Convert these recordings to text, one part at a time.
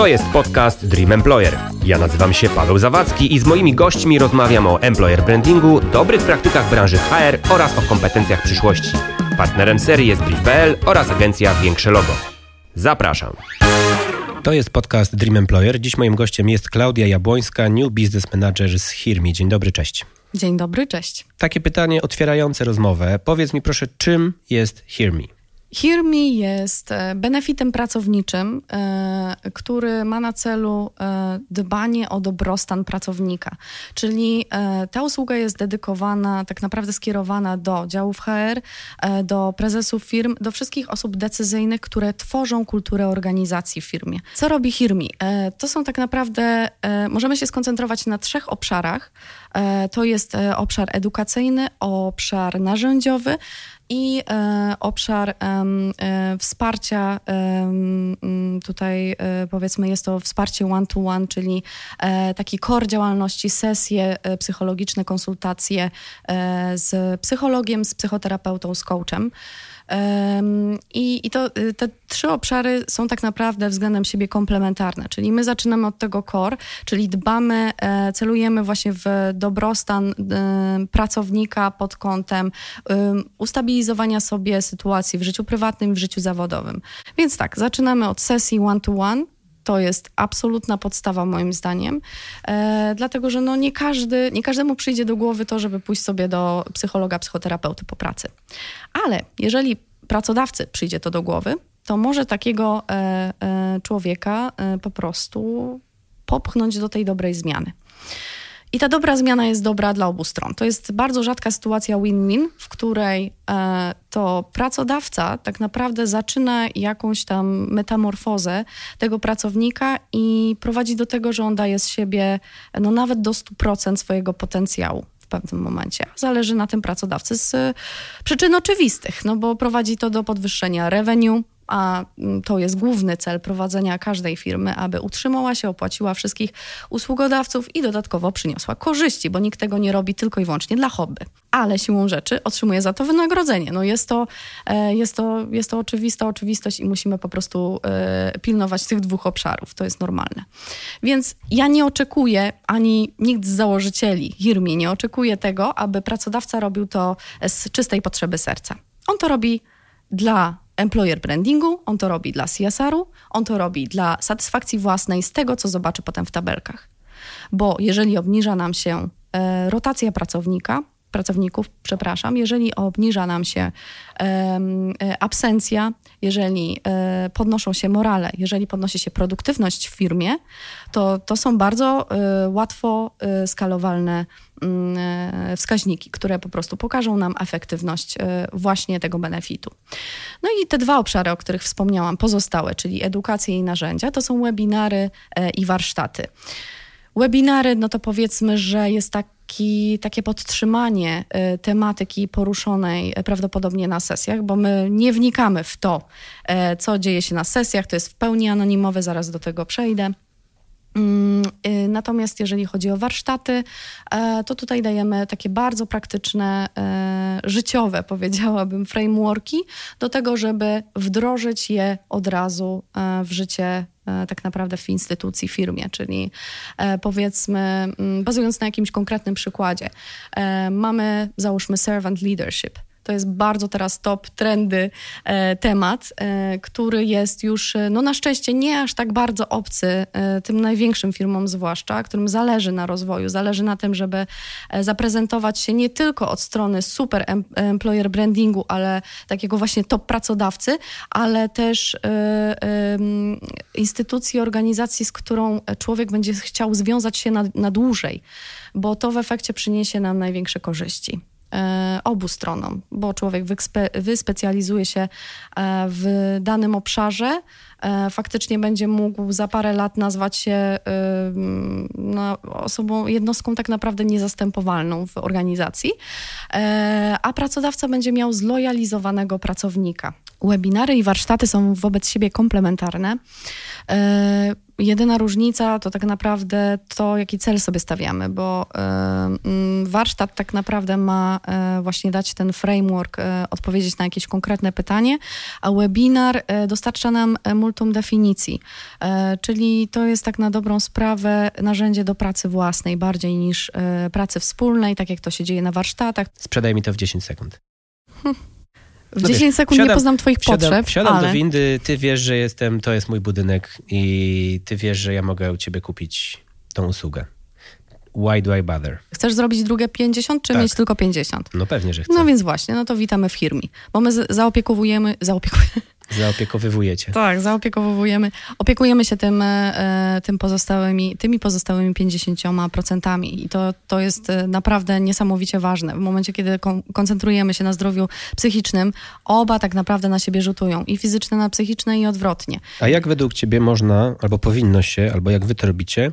To jest podcast Dream Employer. Ja nazywam się Paweł Zawadzki i z moimi gośćmi rozmawiam o employer brandingu, dobrych praktykach branży HR oraz o kompetencjach przyszłości. Partnerem serii jest Brief.pl oraz agencja Większe Logo. Zapraszam. To jest podcast Dream Employer. Dziś moim gościem jest Klaudia Jabłońska, New Business Manager z Hirmi. Dzień dobry, cześć. Dzień dobry, cześć. Takie pytanie otwierające rozmowę. Powiedz mi proszę, czym jest Hirmi? HearMe jest e, benefitem pracowniczym, e, który ma na celu e, dbanie o dobrostan pracownika. Czyli ta usługa jest dedykowana, tak naprawdę skierowana do działów HR, do prezesów firm, do wszystkich osób decyzyjnych, które tworzą kulturę organizacji w firmie. Co robi HearMe? To są tak naprawdę, możemy się skoncentrować na trzech obszarach. To jest obszar edukacyjny, obszar narzędziowy, i e, obszar e, wsparcia, tutaj e, powiedzmy jest to wsparcie one-to-one, one, czyli taki core działalności, sesje psychologiczne, konsultacje z psychologiem, z psychoterapeutą, z coachem. I, i to, y, te trzy obszary są tak naprawdę względem siebie komplementarne, czyli my zaczynamy od tego core, czyli dbamy, e, celujemy właśnie w dobrostan pracownika pod kątem ustabilizowania sobie sytuacji w życiu prywatnym, w życiu zawodowym. Więc tak, zaczynamy od sesji one-to-one, to jest absolutna podstawa moim zdaniem, e, dlatego że no nie, każdy, nie każdemu przyjdzie do głowy to, żeby pójść sobie do psychologa, psychoterapeuty po pracy. Ale jeżeli pracodawcy przyjdzie to do głowy, to może takiego e, e, człowieka e, po prostu popchnąć do tej dobrej zmiany. I ta dobra zmiana jest dobra dla obu stron. To jest bardzo rzadka sytuacja win-win, w której e, to pracodawca tak naprawdę zaczyna jakąś tam metamorfozę tego pracownika i prowadzi do tego, że on daje z siebie no nawet do 100% swojego potencjału w pewnym momencie. Zależy na tym pracodawcy z przyczyn oczywistych, no bo prowadzi to do podwyższenia revenue, a mm, to jest główny cel prowadzenia każdej firmy, aby utrzymała się, opłaciła wszystkich usługodawców i dodatkowo przyniosła korzyści, bo nikt tego nie robi tylko i wyłącznie dla hobby. Ale siłą rzeczy otrzymuje za to wynagrodzenie. No jest to, e, jest to, jest to oczywista oczywistość i musimy po prostu e, pilnować tych dwóch obszarów. To jest normalne. Więc ja nie oczekuję, ani nikt z założycieli Hirmi nie oczekuje tego, aby pracodawca robił to z czystej potrzeby serca. On to robi dla employer brandingu, on to robi dla CSR-u, on to robi dla satysfakcji własnej z tego, co zobaczy potem w tabelkach. Bo jeżeli obniża nam się e, rotacja pracownika, pracowników, przepraszam, jeżeli obniża nam się e, absencja, jeżeli e, podnoszą się morale, jeżeli podnosi się produktywność w firmie, to, to są bardzo e, łatwo skalowalne mm, wskaźniki, które po prostu pokażą nam efektywność właśnie tego benefitu. No i te dwa obszary, o których wspomniałam, pozostałe, czyli edukacja i narzędzia, to są webinary i warsztaty. Webinary, no to powiedzmy, że jest taki, takie podtrzymanie y, tematyki poruszonej y, prawdopodobnie na sesjach, bo my nie wnikamy w to, y, co dzieje się na sesjach, to jest w pełni anonimowe, zaraz do tego przejdę. Mm, natomiast jeżeli chodzi o warsztaty, to tutaj dajemy takie bardzo praktyczne, życiowe, powiedziałabym, frameworki do tego, żeby wdrożyć je od razu w życie E, tak naprawdę w instytucji, firmie, czyli e, powiedzmy, mm, bazując na jakimś konkretnym przykładzie, e, mamy załóżmy servant leadership to jest bardzo teraz top, trendy e, temat, e, który jest już, e, no na szczęście, nie aż tak bardzo obcy tym największym firmom, zwłaszcza, którym zależy na rozwoju, zależy na tym, żeby zaprezentować się nie tylko od strony super employer brandingu, ale takiego właśnie top pracodawcy, ale też instytucji, organizacji, z którą człowiek będzie chciał związać się na, na dłużej, bo to w efekcie przyniesie nam największe korzyści. E, obu stronom, bo człowiek wyspecjalizuje się e, w danym obszarze, faktycznie będzie mógł za parę lat nazwać się no, osobą, jednostką tak naprawdę niezastępowalną w organizacji, a pracodawca będzie miał zlojalizowanego pracownika. Webinary i warsztaty są wobec siebie komplementarne. Jedyna różnica to tak naprawdę to, jaki cel sobie stawiamy, bo y, warsztat tak naprawdę ma właśnie dać ten framework, odpowiedzieć na jakieś konkretne pytanie, a webinar dostarcza nam multum definicji, e, czyli to jest tak na dobrą sprawę narzędzie do pracy własnej bardziej niż e, pracy wspólnej, tak jak to się dzieje na warsztatach. Sprzedaj mi to w 10 sekund. W No 10 wiesz, sekund nie poznam twoich Wsiadam, potrzeb, wsiadam ale do windy, ty wiesz, że jestem, to jest mój budynek i ty wiesz, że ja mogę u ciebie kupić tą usługę. Why do I bother? chcesz zrobić drugie 50, czy Tak. mieć tylko 50? No pewnie, że chcę. No więc właśnie, no to witamy w Hirmi, bo my z- zaopiekowujemy, zaopiekujemy, Zaopiekowywujecie. tak, zaopiekowujemy, opiekujemy się tym, e, tym pozostałymi, tymi pozostałymi 50% i to, to jest e, naprawdę niesamowicie ważne. W momencie, kiedy kon- koncentrujemy się na zdrowiu psychicznym, oba tak naprawdę na siebie rzutują, i fizyczne na psychiczne i odwrotnie. A jak według ciebie można, albo powinno się, albo jak wy to robicie,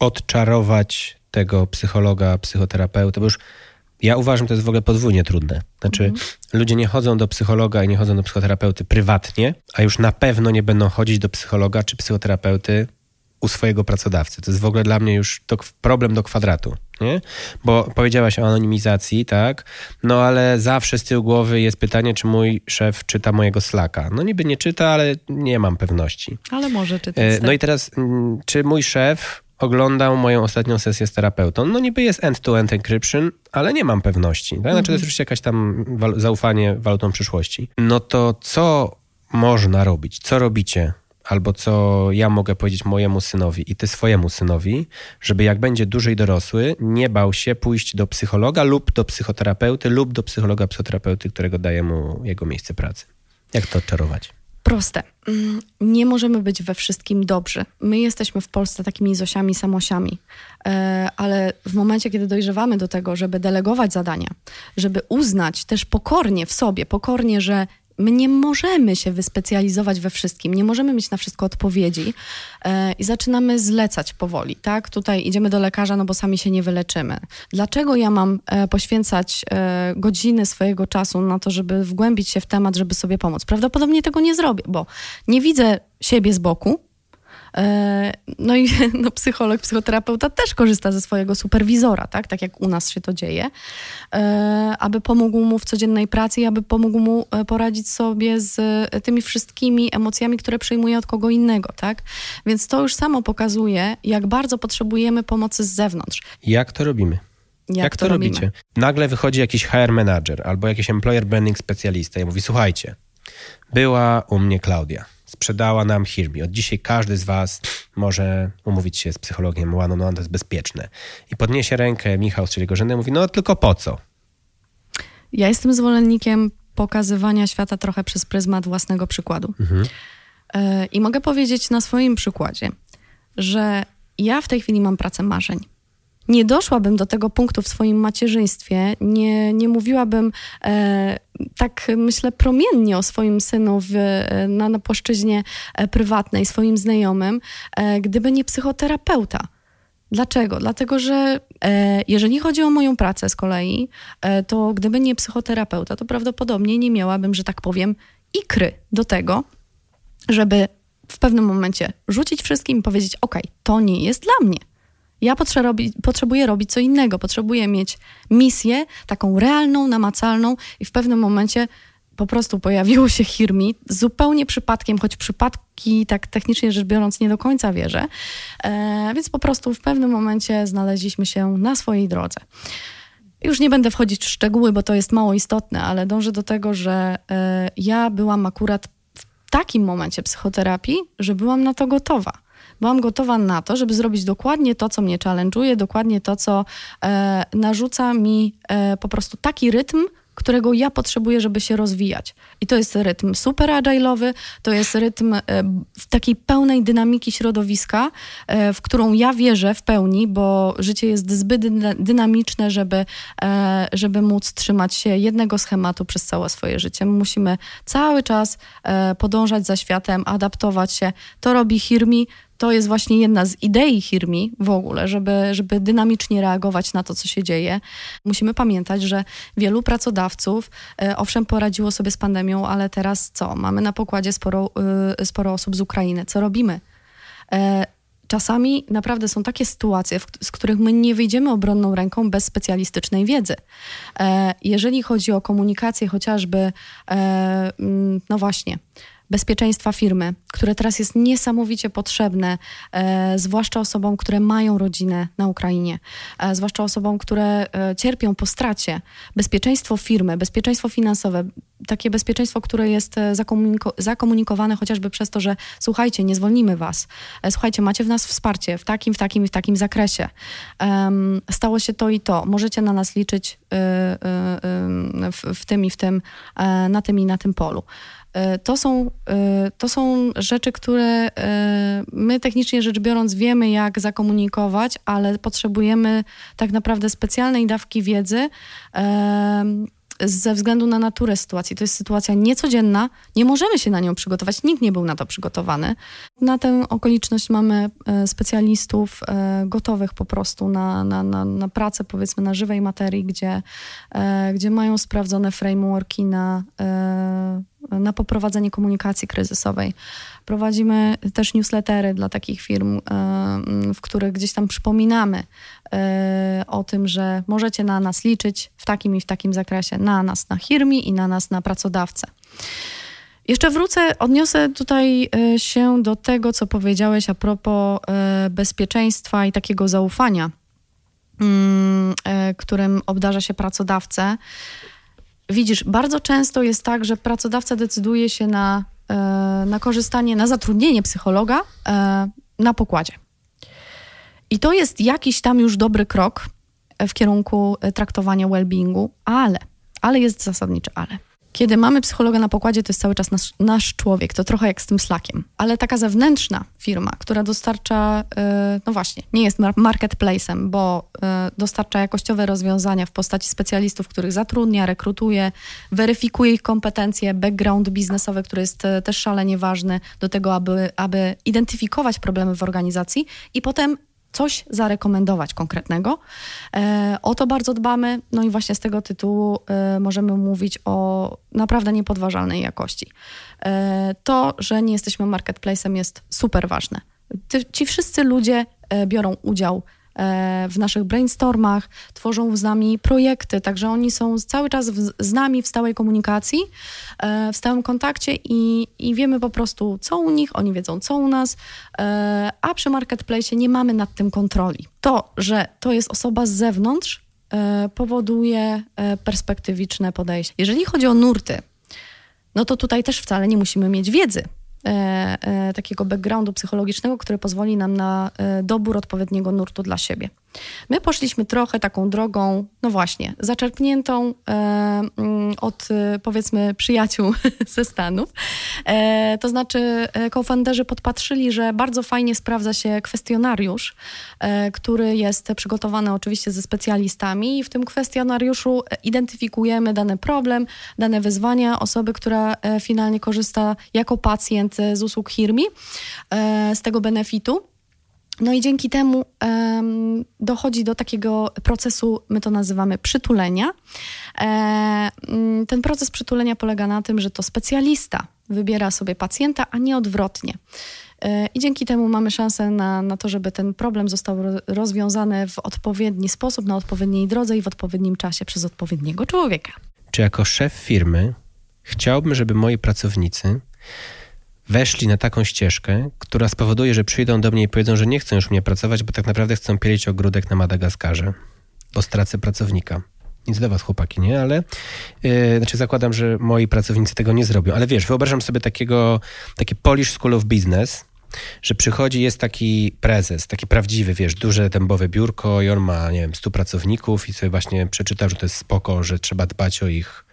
odczarować tego psychologa, psychoterapeuta? Bo już ja uważam, to jest w ogóle podwójnie trudne. Znaczy, ludzie nie chodzą do psychologa i nie chodzą do psychoterapeuty prywatnie, a już na pewno nie będą chodzić do psychologa czy psychoterapeuty u swojego pracodawcy. To jest w ogóle dla mnie już problem do kwadratu, nie? Bo powiedziałaś o anonimizacji, tak? No ale zawsze z tyłu głowy jest pytanie, czy mój szef czyta mojego slacka. No niby nie czyta, ale nie mam pewności. Ale może czytać. E? No i teraz, mm, czy mój szef oglądał moją ostatnią sesję z terapeutą? No niby jest end-to-end encryption, ale nie mam pewności. Tak? Znaczy to jest oczywiście jakaś tam wal- zaufanie walutą przyszłości. No to co można robić? Co robicie? Albo co ja mogę powiedzieć mojemu synowi i ty swojemu synowi, żeby jak będzie duży i dorosły, nie bał się pójść do psychologa lub do psychoterapeuty lub do psychologa psychoterapeuty, którego daje mu jego miejsce pracy. Jak to odczarować? Proste. Mm, Nie możemy być we wszystkim dobrzy. My jesteśmy w Polsce takimi Zosiami, Samosiami, E, ale w momencie, kiedy dojrzewamy do tego, żeby delegować zadania, żeby uznać też pokornie w sobie, pokornie, że my nie możemy się wyspecjalizować we wszystkim, nie możemy mieć na wszystko odpowiedzi e, i zaczynamy zlecać powoli, tak? Tutaj idziemy do lekarza, no bo sami się nie wyleczymy. Dlaczego ja mam e, poświęcać e, godziny swojego czasu na to, żeby wgłębić się w temat, żeby sobie pomóc? Prawdopodobnie tego nie zrobię, bo nie widzę siebie z boku, No i no, psycholog, psychoterapeuta też korzysta ze swojego superwizora, tak, tak jak u nas się to dzieje, e, aby pomógł mu w codziennej pracy i aby pomógł mu e, poradzić sobie z e, tymi wszystkimi emocjami, które przyjmuje od kogo innego, tak. Więc to już samo pokazuje, jak bardzo potrzebujemy pomocy z zewnątrz. Jak to robimy? Jak, to, robimy. robicie? Nagle wychodzi jakiś HR manager albo jakiś employer branding specjalista i mówi: Słuchajcie, była u mnie Klaudia, sprzedała nam Hirmi. Od dzisiaj każdy z Was może umówić się z psychologiem one on one, to jest bezpieczne. I podniesie rękę Michał z i mówi: No tylko po co? Ja jestem zwolennikiem pokazywania świata trochę przez pryzmat własnego przykładu. E, I mogę powiedzieć na swoim przykładzie, że ja w tej chwili mam pracę marzeń. Nie doszłabym do tego punktu w swoim macierzyństwie, nie, nie mówiłabym e, tak, myślę, promiennie o swoim synu w, e, na, na płaszczyźnie e, prywatnej, swoim znajomym, e, gdyby nie psychoterapeuta. Dlaczego? Dlatego, że e, jeżeli chodzi o moją pracę z kolei, e, to gdyby nie psychoterapeuta, to prawdopodobnie nie miałabym, że tak powiem, ikry do tego, żeby w pewnym momencie rzucić wszystkim i powiedzieć: OK, to nie jest dla mnie. Ja potrze- robi, potrzebuję robić co innego, potrzebuję mieć misję taką realną, namacalną i w pewnym momencie po prostu pojawiło się Hirmi zupełnie przypadkiem, choć przypadki tak technicznie rzecz biorąc nie do końca wierzę, e, więc po prostu w pewnym momencie znaleźliśmy się na swojej drodze. Już nie będę wchodzić w szczegóły, bo to jest mało istotne, ale dążę do tego, że e, ja byłam akurat w takim momencie psychoterapii, że byłam na to gotowa. Byłam gotowa na to, żeby zrobić dokładnie to, co mnie challenge'uje, dokładnie to, co e, narzuca mi e, po prostu taki rytm, którego ja potrzebuję, żeby się rozwijać. I to jest rytm super agile'owy, to jest rytm e, w takiej pełnej dynamiki środowiska, e, w którą ja wierzę w pełni, bo życie jest zbyt dyna- dynamiczne, żeby, e, żeby móc trzymać się jednego schematu przez całe swoje życie. My musimy cały czas podążać za światem, adaptować się. To robi Hirmi, to jest właśnie jedna z idei Hirmi w ogóle, żeby, żeby dynamicznie reagować na to, co się dzieje. Musimy pamiętać, że wielu pracodawców, e, owszem, poradziło sobie z pandemią, ale teraz co? Mamy na pokładzie sporo, y, sporo osób z Ukrainy. Co robimy? E, Czasami naprawdę są takie sytuacje, z których my nie wyjdziemy obronną ręką bez specjalistycznej wiedzy. E, Jeżeli chodzi o komunikację chociażby, e, no właśnie, bezpieczeństwa firmy, które teraz jest niesamowicie potrzebne, e, zwłaszcza osobom, które mają rodzinę na Ukrainie, e, zwłaszcza osobom, które e, cierpią po stracie. Bezpieczeństwo firmy, bezpieczeństwo finansowe, takie bezpieczeństwo, które jest e, zakomuniko zakomunikowane chociażby przez to, że słuchajcie, nie zwolnimy was, e, słuchajcie, macie w nas wsparcie w takim, w takim i w takim zakresie. Stało się to i to, możecie na nas liczyć y, w, w tym i w tym, e, na tym i na tym polu. To są, to są rzeczy, które my technicznie rzecz biorąc wiemy, jak zakomunikować, ale potrzebujemy tak naprawdę specjalnej dawki wiedzy ze względu na naturę sytuacji. To jest sytuacja niecodzienna, nie możemy się na nią przygotować, nikt nie był na to przygotowany. Na tę okoliczność mamy e, specjalistów e, gotowych po prostu na, na, na, na pracę, powiedzmy, na żywej materii, gdzie, e, gdzie mają sprawdzone frameworki na, na poprowadzenie komunikacji kryzysowej. Prowadzimy też newslettery dla takich firm, w których gdzieś tam przypominamy o tym, że możecie na nas liczyć w takim i w takim zakresie, na nas na firmie i na nas na pracodawcę. Jeszcze wrócę, odniosę tutaj e, się do tego, co powiedziałeś a propos e, bezpieczeństwa i takiego zaufania, mm, e, którym obdarza się pracodawcę. Widzisz, bardzo często jest tak, że pracodawca decyduje się na, na korzystanie, na zatrudnienie psychologa na pokładzie. I to jest jakiś tam już dobry krok w kierunku traktowania well-beingu, ale, ale jest zasadniczy ale. Kiedy mamy psychologa na pokładzie, to jest cały czas nasz, nasz człowiek, to trochę jak z tym slakiem. Ale taka zewnętrzna firma, która dostarcza, e, no właśnie, nie jest marketplacem, bo e, dostarcza jakościowe rozwiązania w postaci specjalistów, których zatrudnia, rekrutuje, weryfikuje ich kompetencje, background biznesowy, który jest e, też szalenie ważny do tego, aby, aby identyfikować problemy w organizacji i potem coś zarekomendować konkretnego. E, o to bardzo dbamy, no i właśnie z tego tytułu e, możemy mówić o naprawdę niepodważalnej jakości. E, to, że nie jesteśmy marketplacem jest super ważne. Ci wszyscy ludzie biorą udział w naszych brainstormach, tworzą z nami projekty, także oni są cały czas w, z nami w stałej komunikacji, e, w stałym kontakcie i, i wiemy po prostu, co u nich, oni wiedzą, co u nas, e, a przy marketplace nie mamy nad tym kontroli. To, że to jest osoba z zewnątrz, powoduje perspektywiczne podejście. Jeżeli chodzi o nurty, no to tutaj też wcale nie musimy mieć wiedzy E, e, takiego backgroundu psychologicznego, który pozwoli nam na e, dobór odpowiedniego nurtu dla siebie. My poszliśmy trochę taką drogą, no właśnie, zaczerpniętą e, mm, od powiedzmy przyjaciół ze Stanów. E, to znaczy, co-founderzy podpatrzyli, że bardzo fajnie sprawdza się kwestionariusz, e, który jest przygotowany oczywiście ze specjalistami i w tym kwestionariuszu identyfikujemy dany problem, dane wyzwania osoby, która finalnie korzysta jako pacjent z usług Hirmi, z tego benefitu. No i dzięki temu um, dochodzi do takiego procesu, my to nazywamy przytulenia. E, mm, ten proces przytulenia polega na tym, że to specjalista wybiera sobie pacjenta, a nie odwrotnie. E, I dzięki temu mamy szansę na, na to, żeby ten problem został rozwiązany w odpowiedni sposób, na odpowiedniej drodze i w odpowiednim czasie przez odpowiedniego człowieka. Czy jako szef firmy chciałbym, żeby moi pracownicy weszli na taką ścieżkę, która spowoduje, że przyjdą do mnie i powiedzą, że nie chcą już mnie pracować, bo tak naprawdę chcą pielić ogródek na Madagaskarze, bo stracę pracownika. Nic do was, chłopaki, nie? Ale yy, znaczy zakładam, że moi pracownicy tego nie zrobią. Ale wiesz, wyobrażam sobie takiego, takie Polish School of Business, że przychodzi, jest taki prezes, taki prawdziwy, wiesz, duże dębowe biurko i on ma, nie wiem, stu pracowników i sobie właśnie przeczytał, że to jest spoko, że trzeba dbać o ich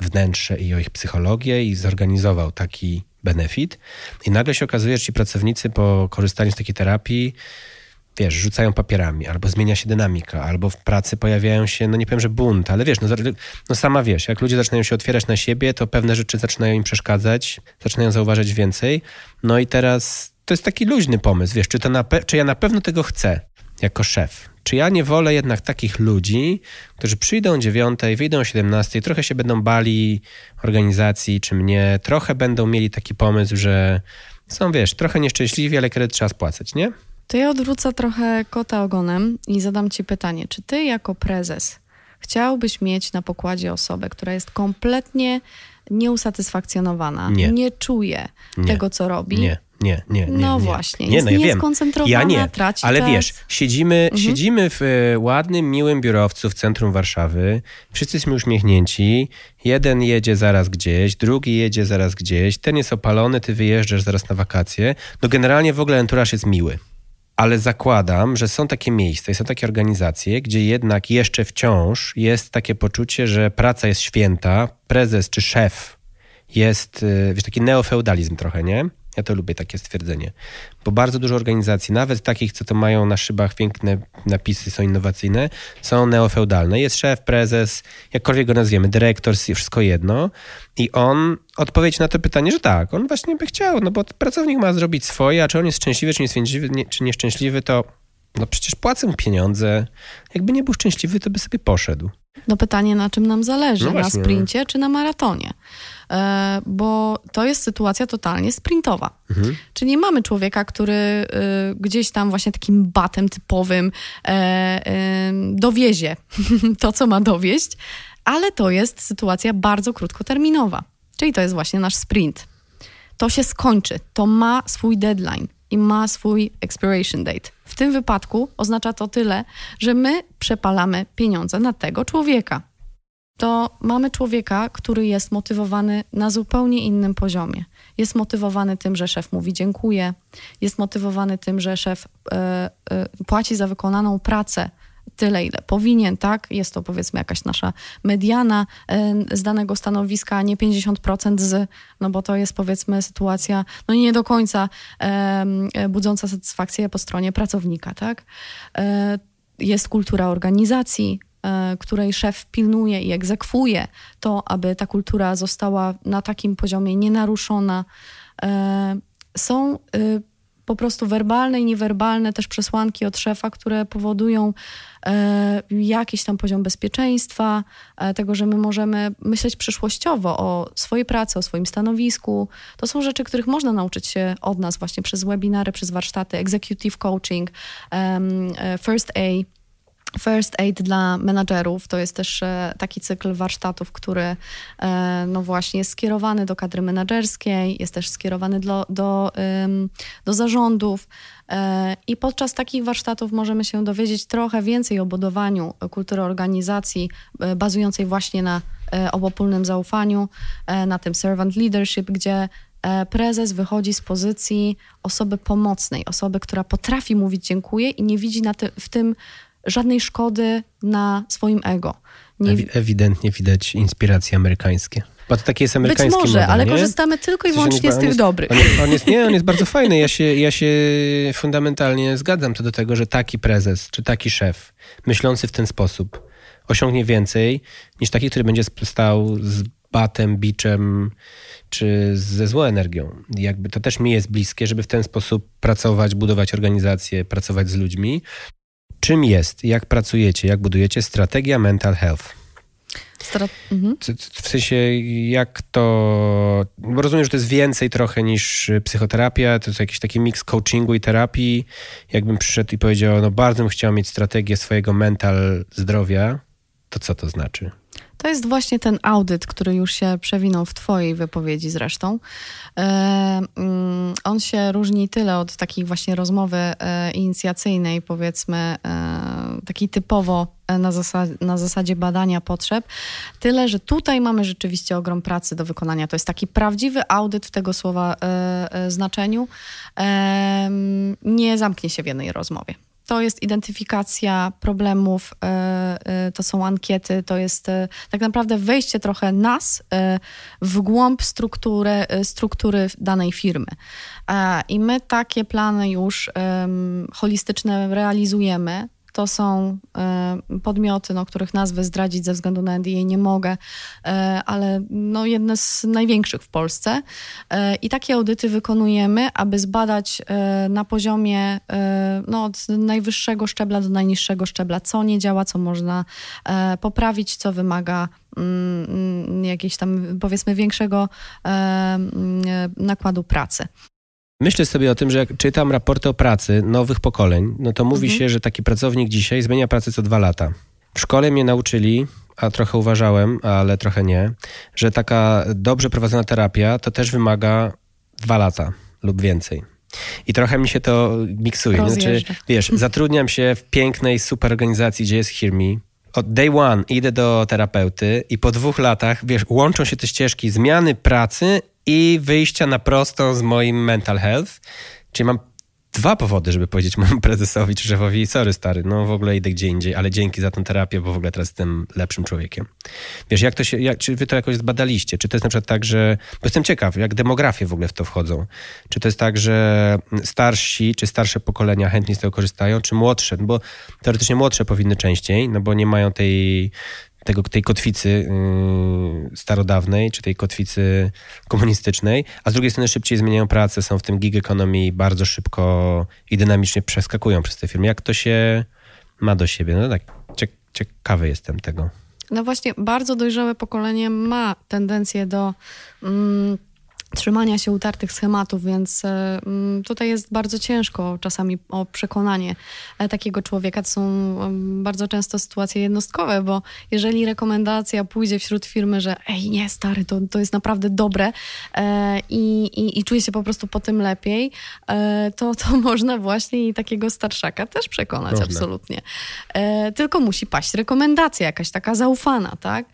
wnętrze i o ich psychologię i zorganizował taki benefit. I nagle się okazuje, że ci pracownicy po korzystaniu z takiej terapii wiesz, rzucają papierami, albo zmienia się dynamika, albo w pracy pojawiają się, no nie powiem, że bunt, ale wiesz, no, no sama wiesz, jak ludzie zaczynają się otwierać na siebie, to pewne rzeczy zaczynają im przeszkadzać, zaczynają zauważać więcej. No i teraz to jest taki luźny pomysł, wiesz, czy, to na czy ja na pewno tego chcę jako szef? Czy ja nie wolę jednak takich ludzi, którzy przyjdą o 9, wyjdą o 17, trochę się będą bali organizacji czy mnie, trochę będą mieli taki pomysł, że są, wiesz, trochę nieszczęśliwi, ale kredyt trzeba spłacać, nie? To ja odwrócę trochę kota ogonem i zadam ci pytanie, czy ty jako prezes chciałbyś mieć na pokładzie osobę, która jest kompletnie nieusatysfakcjonowana, Nie. nie, czuje Nie. tego, co robi, Nie, nie, nie. nie No nie. właśnie, nie, jest no ja wiem. nieskoncentrowana, Ja nie, traci ale czas. wiesz, siedzimy, siedzimy w e, ładnym, miłym biurowcu w centrum Warszawy, wszyscy jesteśmy uśmiechnięci, jeden jedzie zaraz gdzieś, drugi jedzie zaraz gdzieś, ten jest opalony, ty wyjeżdżasz zaraz na wakacje. No generalnie w ogóle enturaż jest miły. Ale zakładam, że są takie miejsca i są takie organizacje, gdzie jednak jeszcze wciąż jest takie poczucie, że praca jest święta, prezes czy szef jest, y, wiesz, taki neofeudalizm trochę, nie? Ja to lubię takie stwierdzenie. Bo bardzo dużo organizacji, nawet takich, co to mają na szybach piękne napisy, są innowacyjne, są neofeudalne. Jest szef, prezes, jakkolwiek go nazwiemy, dyrektor, wszystko jedno. I on odpowiedź na to pytanie, że tak, on właśnie by chciał, no bo pracownik ma zrobić swoje, a czy on jest szczęśliwy, czy nieszczęśliwy, nie, czy nieszczęśliwy, to no przecież płacę mu pieniądze. Jakby nie był szczęśliwy, to by sobie poszedł. No pytanie, na czym nam zależy, No na właśnie. sprincie czy na maratonie? E, bo to jest sytuacja totalnie sprintowa. Mhm. Czyli mamy człowieka, który y, gdzieś tam właśnie takim batem typowym e, dowiezie to, co ma dowieść, ale to jest sytuacja bardzo krótkoterminowa. Czyli to jest właśnie nasz sprint. To się skończy, to ma swój deadline i ma swój expiration date. W tym wypadku oznacza to tyle, że my przepalamy pieniądze na tego człowieka. To mamy człowieka, który jest motywowany na zupełnie innym poziomie. Jest motywowany tym, że szef mówi dziękuję, jest motywowany tym, że szef e, e, płaci za wykonaną pracę tyle, ile powinien, tak? Jest to powiedzmy jakaś nasza mediana e, z danego stanowiska, a nie 50% z, no bo to jest powiedzmy sytuacja, no nie do końca budząca satysfakcję po stronie pracownika, tak? Jest kultura organizacji, której szef pilnuje i egzekwuje to, aby ta kultura została na takim poziomie nienaruszona. E, Są y, po prostu werbalne i niewerbalne też przesłanki od szefa, które powodują e, jakiś tam poziom bezpieczeństwa, e, tego, że my możemy myśleć przyszłościowo o swojej pracy, o swoim stanowisku. To są rzeczy, których można nauczyć się od nas właśnie przez webinary, przez warsztaty, executive coaching, e, first A. First Aid dla menadżerów to jest też e, taki cykl warsztatów, który e, no właśnie jest skierowany do kadry menadżerskiej, jest też skierowany do, do, do zarządów. E, I podczas takich warsztatów możemy się dowiedzieć trochę więcej o budowaniu kultury organizacji bazującej właśnie na obopólnym zaufaniu, na tym servant leadership, gdzie prezes wychodzi z pozycji osoby pomocnej, osoby, która potrafi mówić dziękuję i nie widzi ty, w tym żadnej szkody na swoim ego. Nie, Ewi- ewidentnie widać inspiracje amerykańskie. Bo to taki jest być amerykański może, model, ale nie? korzystamy tylko i wyłącznie z tych jest- dobrych. On jest, on jest, nie, on jest bardzo fajny. Ja się, ja się fundamentalnie zgadzam co do tego, że taki prezes czy taki szef myślący w ten sposób osiągnie więcej niż taki, który będzie stał z batem, biczem czy ze złą energią. Jakby to też mi jest bliskie, żeby w ten sposób pracować, budować organizacje, pracować z ludźmi. Czym jest, jak pracujecie, jak budujecie strategia mental health? Mhm. W sensie, jak to. Bo rozumiem, że to jest więcej trochę niż y, psychoterapia, to jest jakiś taki miks coachingu i terapii. Jakbym przyszedł i powiedział, no bardzo bym chciał mieć strategię swojego mental zdrowia, to co to znaczy? To jest właśnie ten audyt, który już się przewinął w Twojej wypowiedzi zresztą. E, mm, on się różni tyle od takiej właśnie rozmowy e, inicjacyjnej, powiedzmy, e, takiej typowo na, zasa- na zasadzie badania potrzeb, tyle, że tutaj mamy rzeczywiście ogrom pracy do wykonania. To jest taki prawdziwy audyt w tego słowa znaczeniu. Mm, nie zamknie się w jednej rozmowie. To jest identyfikacja problemów, e, e, to są ankiety, to jest e, tak naprawdę wejście trochę nas w głąb struktury, struktury danej firmy. I my takie plany już holistyczne realizujemy. To są e, podmioty, no, których nazwy zdradzić ze względu na NDA nie mogę, e, ale no, jedne z największych w Polsce. E, I takie audyty wykonujemy, aby zbadać na poziomie no, od najwyższego szczebla do najniższego szczebla, co nie działa, co można poprawić, co wymaga mm, mm, jakiegoś tam powiedzmy większego mm, nakładu pracy. Myślę sobie o tym, że jak czytam raporty o pracy nowych pokoleń, no to mówi Mhm. się, że taki pracownik dzisiaj zmienia pracę co dwa lata. W szkole mnie nauczyli, a trochę uważałem, ale trochę nie, że taka dobrze prowadzona terapia to też wymaga dwa lata lub więcej. I trochę mi się to miksuje. Znaczy, wiesz, zatrudniam się w pięknej, super organizacji, gdzie jest Hear Me. Od day one idę do terapeuty i po dwóch latach, wiesz, łączą się te ścieżki zmiany pracy i wyjścia na prosto z moim mental health. Czyli mam dwa powody, żeby powiedzieć mojemu prezesowi czy szefowi, sorry stary, no w ogóle idę gdzie indziej, ale dzięki za tę terapię, bo w ogóle teraz jestem lepszym człowiekiem. Wiesz, jak to się, jak, czy wy to jakoś zbadaliście? Czy to jest na przykład tak, że, bo jestem ciekaw, jak demografie w ogóle w to wchodzą. Czy to jest tak, że starsi, czy starsze pokolenia chętnie z tego korzystają, czy młodsze? No bo teoretycznie młodsze powinny częściej, no bo nie mają tej tego, tej kotwicy yy, starodawnej, czy tej kotwicy komunistycznej, a z drugiej strony szybciej zmieniają pracę, są w tym gig economy bardzo szybko i dynamicznie przeskakują przez te firmy. Jak to się ma do siebie? No tak, ciekawy jestem tego. No właśnie, bardzo dojrzałe pokolenie ma tendencję do... Mm, trzymania się utartych schematów, więc e, mm, tutaj jest bardzo ciężko czasami o przekonanie e, takiego człowieka. To są bardzo często sytuacje jednostkowe, bo jeżeli rekomendacja pójdzie wśród firmy, że ej, nie, stary, to, to jest naprawdę dobre e, i, i, i czuje się po prostu po tym lepiej, to, to można właśnie i takiego starszaka też przekonać, absolutnie. Tylko musi paść rekomendacja jakaś taka zaufana, tak?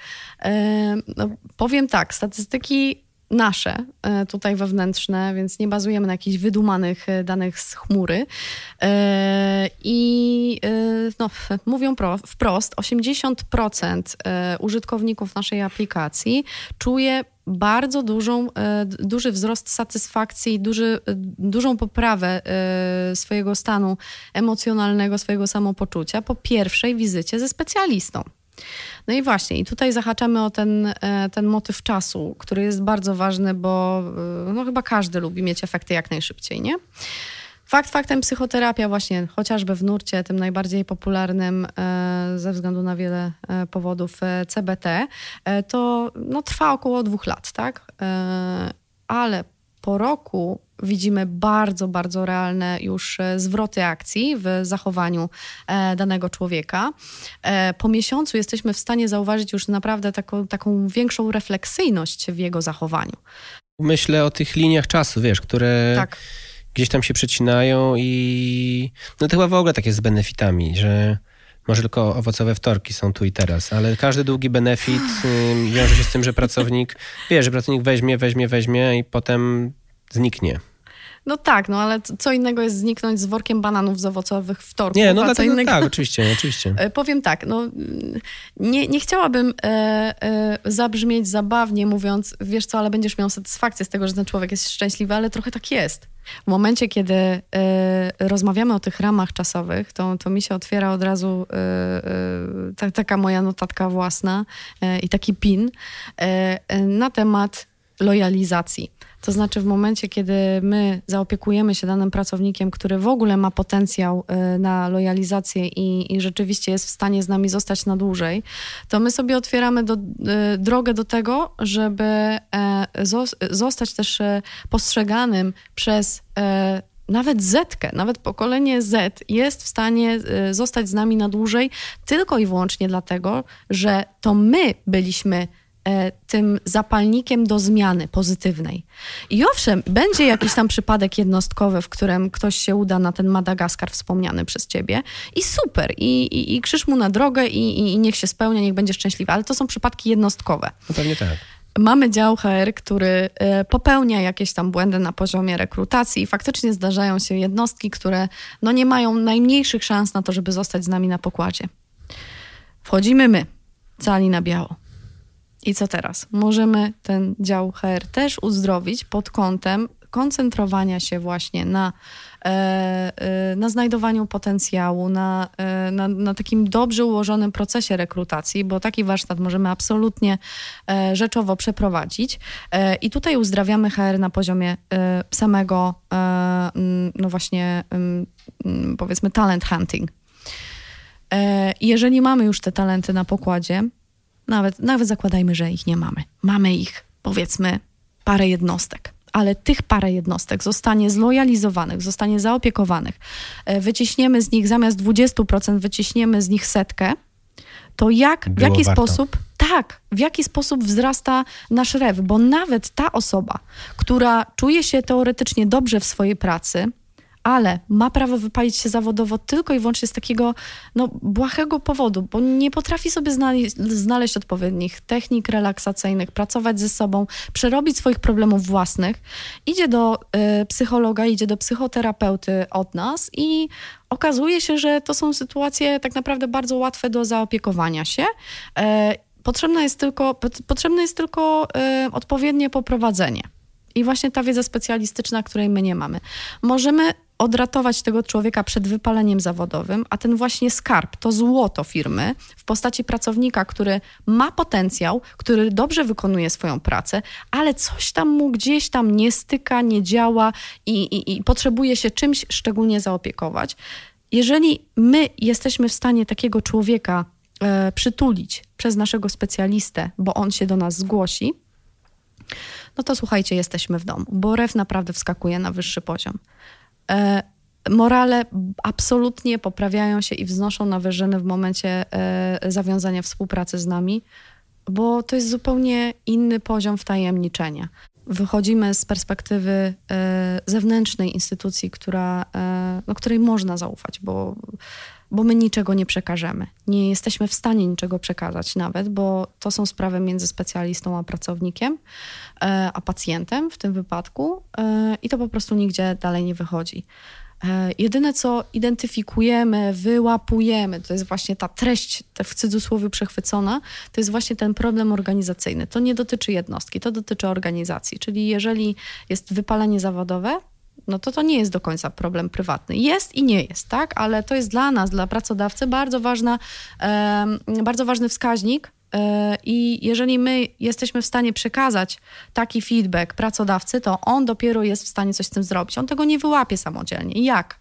No, powiem tak, statystyki nasze, e, tutaj wewnętrzne, więc nie bazujemy na jakichś wydumanych e, danych z chmury. E, I no, mówią pro, wprost, 80% użytkowników naszej aplikacji czuje bardzo dużą, duży wzrost satysfakcji, duży, dużą poprawę swojego stanu emocjonalnego, swojego samopoczucia po pierwszej wizycie ze specjalistą. No i właśnie, i tutaj zahaczamy o ten, e, ten motyw czasu, który jest bardzo ważny, bo e, no, chyba każdy lubi mieć efekty jak najszybciej, nie? Fakt faktem psychoterapia właśnie, chociażby w nurcie, tym najbardziej popularnym e, ze względu na wiele powodów CBT, to no, trwa około dwóch lat, tak? Ale po roku widzimy bardzo, bardzo realne już e, zwroty akcji w zachowaniu e, danego człowieka. E, po miesiącu jesteśmy w stanie zauważyć już naprawdę taką, taką większą refleksyjność w jego zachowaniu. Myślę o tych liniach czasu, wiesz, które tak. gdzieś tam się przecinają i no to chyba w ogóle tak jest z benefitami, że może tylko owocowe wtorki są tu i teraz, ale każdy długi benefit wiąże się z tym, że pracownik, wie, że pracownik weźmie, weźmie, weźmie i potem zniknie. No tak, no ale co innego jest zniknąć z workiem bananów z owocowych wtorków. Nie, no a dlatego, innego... tak, oczywiście, oczywiście. E, powiem tak, no nie, nie chciałabym e, e, zabrzmieć zabawnie mówiąc, wiesz co, ale będziesz miał satysfakcję z tego, że ten człowiek jest szczęśliwy, ale trochę tak jest. W momencie, kiedy e, rozmawiamy o tych ramach czasowych, to, to mi się otwiera od razu e, ta, taka moja notatka własna i taki pin na temat lojalizacji. To znaczy, w momencie, kiedy my zaopiekujemy się danym pracownikiem, który w ogóle ma potencjał y, na lojalizację i, i rzeczywiście jest w stanie z nami zostać na dłużej, to my sobie otwieramy do, y, drogę do tego, żeby e, zostać też e, postrzeganym przez e, nawet Zetkę, nawet pokolenie Z jest w stanie zostać z nami na dłużej tylko i wyłącznie dlatego, że to my byliśmy tym zapalnikiem do zmiany pozytywnej. I owszem, będzie jakiś tam przypadek jednostkowy, w którym ktoś się uda na ten Madagaskar wspomniany przez ciebie i super, i, i, i krzyż mu na drogę i, i, niech się spełnia, niech będzie szczęśliwy, ale to są przypadki jednostkowe. No pewnie tak. Mamy dział HR, który e, popełnia jakieś tam błędy na poziomie rekrutacji i faktycznie zdarzają się jednostki, które no nie mają najmniejszych szans na to, żeby zostać z nami na pokładzie. Wchodzimy my, cali na biało i co teraz? Możemy ten dział HR też uzdrowić pod kątem koncentrowania się właśnie na, e, e, na znajdowaniu potencjału, na, e, na, na, takim dobrze ułożonym procesie rekrutacji, bo taki warsztat możemy absolutnie rzeczowo przeprowadzić. I tutaj uzdrawiamy HR na poziomie samego, no właśnie, powiedzmy, talent hunting. Jeżeli mamy już te talenty na pokładzie, nawet, nawet zakładajmy, że ich nie mamy. Mamy ich, powiedzmy, parę jednostek ale tych parę jednostek zostanie zlojalizowanych, zostanie zaopiekowanych, e, wyciśniemy z nich zamiast 20%, wyciśniemy z nich setkę, to jak, w jaki warto. sposób tak, w jaki sposób wzrasta nasz rew, bo nawet ta osoba, która czuje się teoretycznie dobrze w swojej pracy, ale ma prawo wypalić się zawodowo tylko i wyłącznie z takiego no, błahego powodu, bo nie potrafi sobie znaleźć, znaleźć odpowiednich technik relaksacyjnych, pracować ze sobą, przerobić swoich problemów własnych. Idzie do y, psychologa, idzie do psychoterapeuty od nas i okazuje się, że to są sytuacje tak naprawdę bardzo łatwe do zaopiekowania się. Y, potrzebne jest tylko, potrzebne jest tylko y, odpowiednie poprowadzenie. I właśnie ta wiedza specjalistyczna, której my nie mamy. Możemy odratować tego człowieka przed wypaleniem zawodowym, a ten właśnie skarb, to złoto firmy w postaci pracownika, który ma potencjał, który dobrze wykonuje swoją pracę, ale coś tam mu gdzieś tam nie styka, nie działa i, i, i potrzebuje się czymś szczególnie zaopiekować. Jeżeli my jesteśmy w stanie takiego człowieka e, przytulić przez naszego specjalistę, bo on się do nas zgłosi, no to słuchajcie, jesteśmy w domu, bo REF naprawdę wskakuje na wyższy poziom. E, morale absolutnie poprawiają się i wznoszą na wyżyny w momencie e, zawiązania współpracy z nami, bo to jest zupełnie inny poziom wtajemniczenia. Wychodzimy z perspektywy e, zewnętrznej instytucji, która, no, której można zaufać, bo, bo my niczego nie przekażemy. Nie jesteśmy w stanie niczego przekazać nawet, bo to są sprawy między specjalistą a pracownikiem. E, a pacjentem w tym wypadku e, i to po prostu nigdzie dalej nie wychodzi. E, jedyne, co identyfikujemy, wyłapujemy, to jest właśnie ta treść w cudzysłowie przechwycona, to jest właśnie ten problem organizacyjny. To nie dotyczy jednostki, to dotyczy organizacji. Czyli jeżeli jest wypalenie zawodowe, no to to nie jest do końca problem prywatny. Jest i nie jest, tak? Ale to jest dla nas, dla pracodawcy bardzo, ważna, bardzo ważny wskaźnik, E, I jeżeli my jesteśmy w stanie przekazać taki feedback pracodawcy, to on dopiero jest w stanie coś z tym zrobić. On tego nie wyłapie samodzielnie. Jak?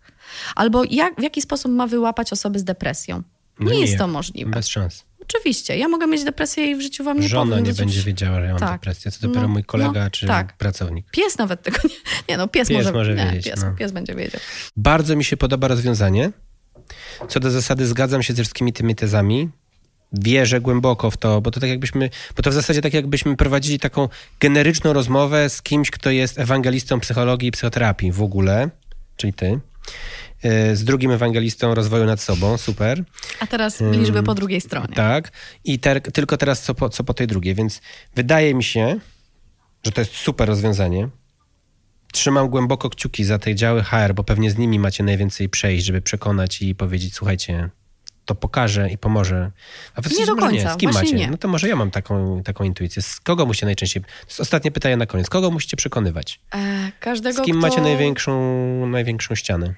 Albo jak, w jaki sposób ma wyłapać osoby z depresją? Nie, no nie jest to możliwe. Bez szans. Oczywiście. Ja mogę mieć depresję i w życiu wam nie Żona powiem. nie będzie wiedziała, że ja mam tak. depresję. To dopiero no, mój kolega no, czy tak. pracownik. Pies nawet tego nie... Nie no, pies, pies może, może nie, wiedzieć. Pies, no. pies będzie wiedział. Bardzo mi się podoba rozwiązanie. Co do zasady zgadzam się ze wszystkimi tymi tezami wierzę głęboko w to, bo to tak jakbyśmy, bo to w zasadzie tak jakbyśmy prowadzili taką generyczną rozmowę z kimś, kto jest ewangelistą psychologii i psychoterapii w ogóle, czyli ty. E, z drugim ewangelistą rozwoju nad sobą, super. A teraz liczby po drugiej stronie. Tak. I ter, tylko teraz co po, co po tej drugiej. Więc wydaje mi się, że to jest super rozwiązanie. Trzymam głęboko kciuki za te działy HR, bo pewnie z nimi macie najwięcej przejść, żeby przekonać i powiedzieć, słuchajcie, to pokaże i pomoże. A wy nie do końca, nie. Z kim macie? Nie. No to może ja mam taką, taką intuicję. Z kogo musicie najczęściej... To jest ostatnie pytanie na koniec. Kogo musicie przekonywać? E, każdego, Z kim kto... macie największą, największą ścianę?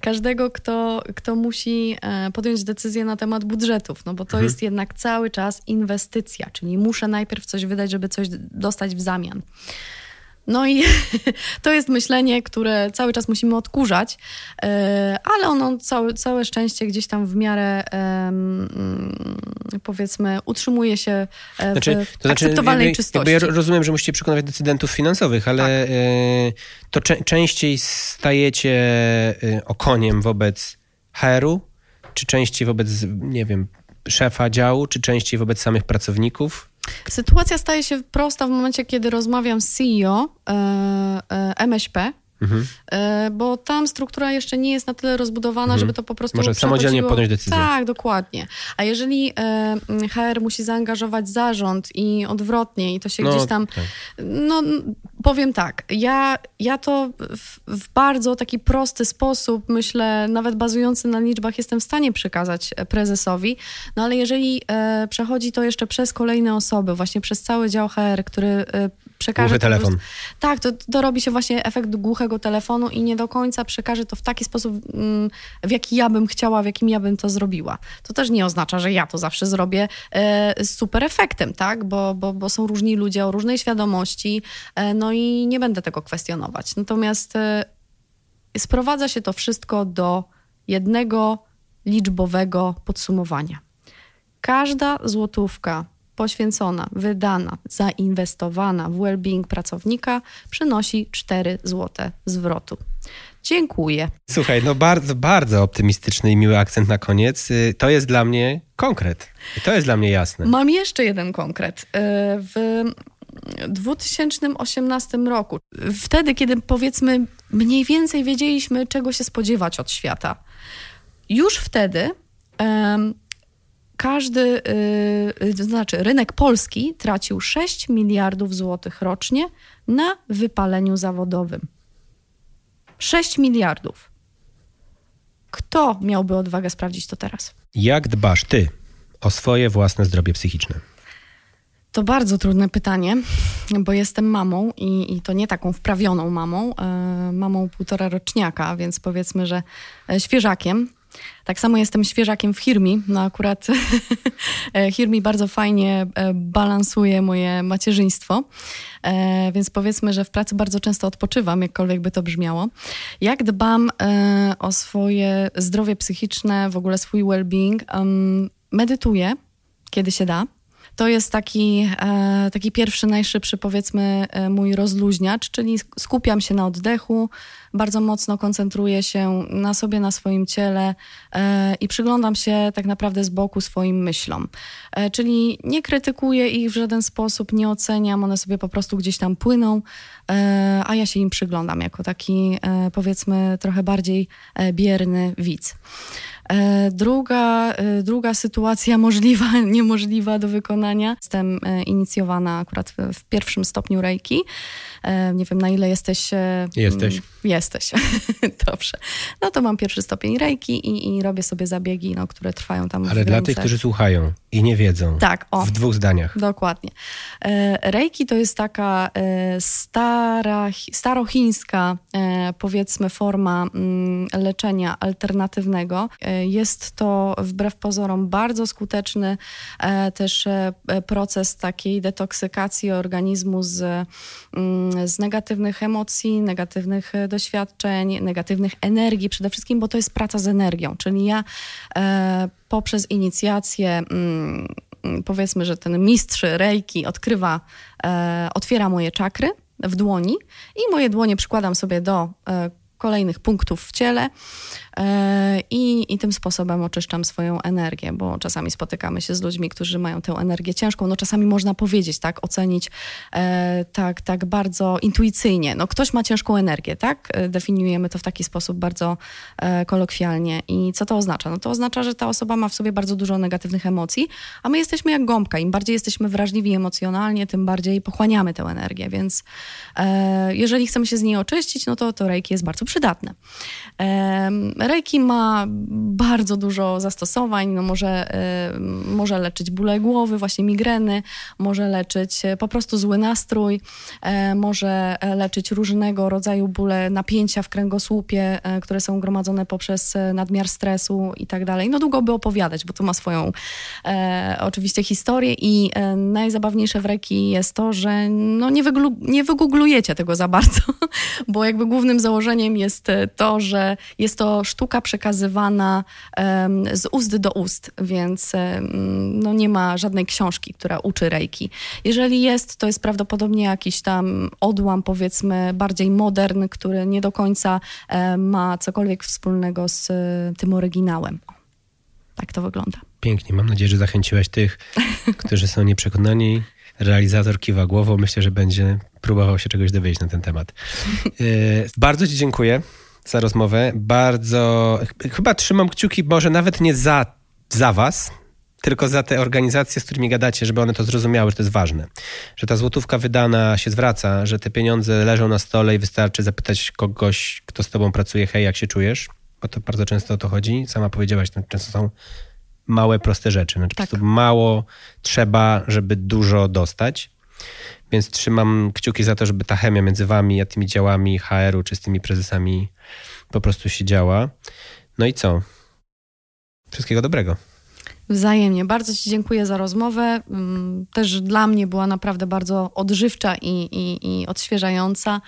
Każdego, kto, kto musi e, podjąć decyzję na temat budżetów, no bo to mhm. jest jednak cały czas inwestycja, czyli muszę najpierw coś wydać, żeby coś dostać w zamian. No i to jest myślenie, które cały czas musimy odkurzać, e, ale ono całe, całe szczęście gdzieś tam w miarę powiedzmy utrzymuje się e, w znaczy, to znaczy, akceptowalnej jakby, czystości. Jakby ja rozumiem, że musicie przekonywać decydentów finansowych, ale tak. E, to cze częściej stajecie okoniem wobec HR-u, czy częściej wobec, nie wiem, szefa działu, czy częściej wobec samych pracowników? Sytuacja staje się prosta w momencie, kiedy rozmawiam z CEO e, e, MŚP, Mhm. E, bo tam struktura jeszcze nie jest na tyle rozbudowana, mhm. żeby to po prostu Może samodzielnie podjąć decyzję. Tak, dokładnie. A jeżeli e, HR musi zaangażować zarząd i odwrotnie i to się no, gdzieś tam... Tak. No, powiem tak, ja, ja to w, w, bardzo taki prosty sposób, myślę, nawet bazujący na liczbach, jestem w stanie przekazać prezesowi, no ale jeżeli e, przechodzi to jeszcze przez kolejne osoby, właśnie przez cały dział HR, który e, przekaże... Głuchy telefon. tak, to, to robi się właśnie efekt głuchego telefonu i nie do końca przekaże to w taki sposób, mm, w jaki ja bym chciała, w jakim ja bym to zrobiła. To też nie oznacza, że ja to zawsze zrobię e, z super efektem, tak? Bo, bo, bo są różni ludzie o różnej świadomości, e, no i nie będę tego kwestionować. Natomiast e, sprowadza się to wszystko do jednego liczbowego podsumowania. Każda złotówka poświęcona, wydana, zainwestowana w well-being pracownika przynosi 4 zł zwrotu. Dziękuję. Słuchaj, no bardzo, bardzo optymistyczny i miły akcent na koniec. Y, to jest dla mnie konkret. To jest dla mnie jasne. Mam jeszcze jeden konkret. Y, w 2018 roku, wtedy, kiedy powiedzmy mniej więcej wiedzieliśmy, czego się spodziewać od świata, już wtedy każdy, yy, to znaczy rynek polski tracił 6 miliardów złotych rocznie na wypaleniu zawodowym. 6 miliardów. Kto miałby odwagę sprawdzić to teraz? Jak dbasz ty o swoje własne zdrowie psychiczne? To bardzo trudne pytanie, bo jestem mamą i, i to nie taką wprawioną mamą, e, mamą półtora roczniaka, więc powiedzmy, że e, świeżakiem. Tak samo jestem świeżakiem w Hirmi. No akurat e, Hirmi bardzo fajnie e, balansuje moje macierzyństwo, e, więc powiedzmy, że w pracy bardzo często odpoczywam, jakkolwiek by to brzmiało. Jak dbam o swoje zdrowie psychiczne, w ogóle swój well-being? Medytuję, kiedy się da to jest taki, e, taki pierwszy, najszybszy, powiedzmy, e, mój rozluźniacz, czyli skupiam się na oddechu, bardzo mocno koncentruję się na sobie, na swoim ciele e, i przyglądam się tak naprawdę z boku swoim myślom. Czyli nie krytykuję ich w żaden sposób, nie oceniam, one sobie po prostu gdzieś tam płyną, a ja się im przyglądam jako taki, powiedzmy, trochę bardziej bierny widz. E, druga, e, druga sytuacja możliwa, niemożliwa do wykonania. Jestem e, inicjowana akurat w, pierwszym stopniu rejki. Nie wiem, na ile jesteś. Jesteś. Jesteś. Dobrze. No to mam pierwszy stopień rejki i, i robię sobie zabiegi, no, które trwają tam. Ale dla tych, którzy słuchają i nie wiedzą. Tak, o. W dwóch zdaniach. Dokładnie. Rejki to jest taka stara, starochińska, powiedzmy, forma mm, leczenia alternatywnego. Jest to wbrew pozorom bardzo skuteczny e, też e, proces takiej detoksykacji organizmu z, mm, z negatywnych emocji, negatywnych doświadczeń, negatywnych energii przede wszystkim, bo to jest praca z energią, czyli ja e, poprzez inicjację mm, powiedzmy, że ten mistrz rejki odkrywa, otwiera moje czakry w dłoni i moje dłonie przykładam sobie do kolejnych punktów w ciele. e, i, i tym sposobem oczyszczam swoją energię, bo czasami spotykamy się z ludźmi, którzy mają tę energię ciężką. No czasami można powiedzieć, tak, ocenić e, tak, tak bardzo intuicyjnie. No ktoś ma ciężką energię, tak? E, definiujemy to w taki sposób bardzo kolokwialnie. I co to oznacza? No to oznacza, że ta osoba ma w sobie bardzo dużo negatywnych emocji, a my jesteśmy jak gąbka. Im bardziej jesteśmy wrażliwi emocjonalnie, tym bardziej pochłaniamy tę energię, więc jeżeli chcemy się z niej oczyścić, no to to rejki jest bardzo przydatne. Reiki ma bardzo dużo zastosowań, no może, może leczyć bóle głowy, właśnie migreny, może leczyć e, po prostu zły nastrój, e, może leczyć różnego rodzaju bóle napięcia w kręgosłupie, które są gromadzone poprzez nadmiar stresu i tak dalej. No długo by opowiadać, bo to ma swoją oczywiście historię i najzabawniejsze w Reiki jest to, że no nie, wyglu, nie wygooglujecie tego za bardzo, bo jakby głównym założeniem jest to, że jest to sztuka przekazywana z ust do ust, więc no nie ma żadnej książki, która uczy rejki. Jeżeli jest, to jest prawdopodobnie jakiś tam odłam, powiedzmy, bardziej modern, który nie do końca ma cokolwiek wspólnego z e, tym oryginałem. Tak to wygląda. Pięknie. Mam nadzieję, że zachęciłeś tych, którzy są nieprzekonani. Realizator kiwa głową. Myślę, że będzie próbował się czegoś dowiedzieć na ten temat. E, bardzo Ci dziękuję za rozmowę. Bardzo, chyba trzymam kciuki, może nawet nie za, za Was, tylko za te organizacje, z którymi gadacie, żeby one to zrozumiały, że to jest ważne. Że ta złotówka wydana się zwraca, że te pieniądze leżą na stole i wystarczy zapytać kogoś, kto z tobą pracuje, hej, jak się czujesz? Bo to bardzo często o to chodzi. Sama powiedziałaś, to często są małe, proste rzeczy. Znaczy, tak. po prostu mało trzeba, żeby dużo dostać. Więc trzymam kciuki za to, żeby ta chemia między wami a tymi działami HR-u czy z tymi prezesami po prostu się działa. No i co? Wszystkiego dobrego. Wzajemnie. Bardzo Ci dziękuję za rozmowę. Mm, też dla mnie była naprawdę bardzo odżywcza i, i, i odświeżająca.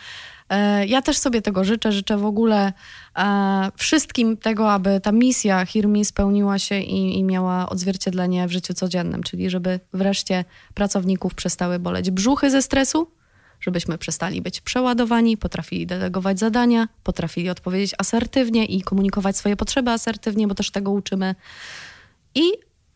E, ja też sobie tego życzę. Życzę w ogóle e, wszystkim tego, aby ta misja Hirmi spełniła się i, i, miała odzwierciedlenie w życiu codziennym, czyli żeby wreszcie pracowników przestały boleć brzuchy ze stresu, żebyśmy przestali być przeładowani, potrafili delegować zadania, potrafili odpowiedzieć asertywnie i komunikować swoje potrzeby asertywnie, bo też tego uczymy. I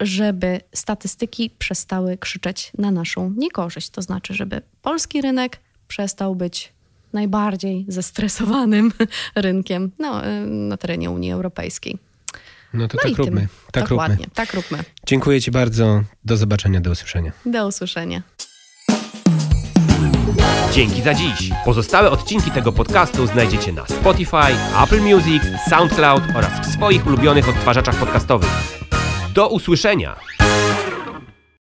żeby statystyki przestały krzyczeć na naszą niekorzyść. To znaczy, żeby polski rynek przestał być najbardziej zestresowanym rynkiem no, na terenie Unii Europejskiej. No to no tak róbmy. Tak Dokładnie, róbmy. tak róbmy. Dziękuję Ci bardzo. Do zobaczenia, do usłyszenia. Do usłyszenia. Dzięki za dziś. Pozostałe odcinki tego podcastu znajdziecie na Spotify, Apple Music, SoundCloud oraz w swoich ulubionych odtwarzaczach podcastowych. Do usłyszenia!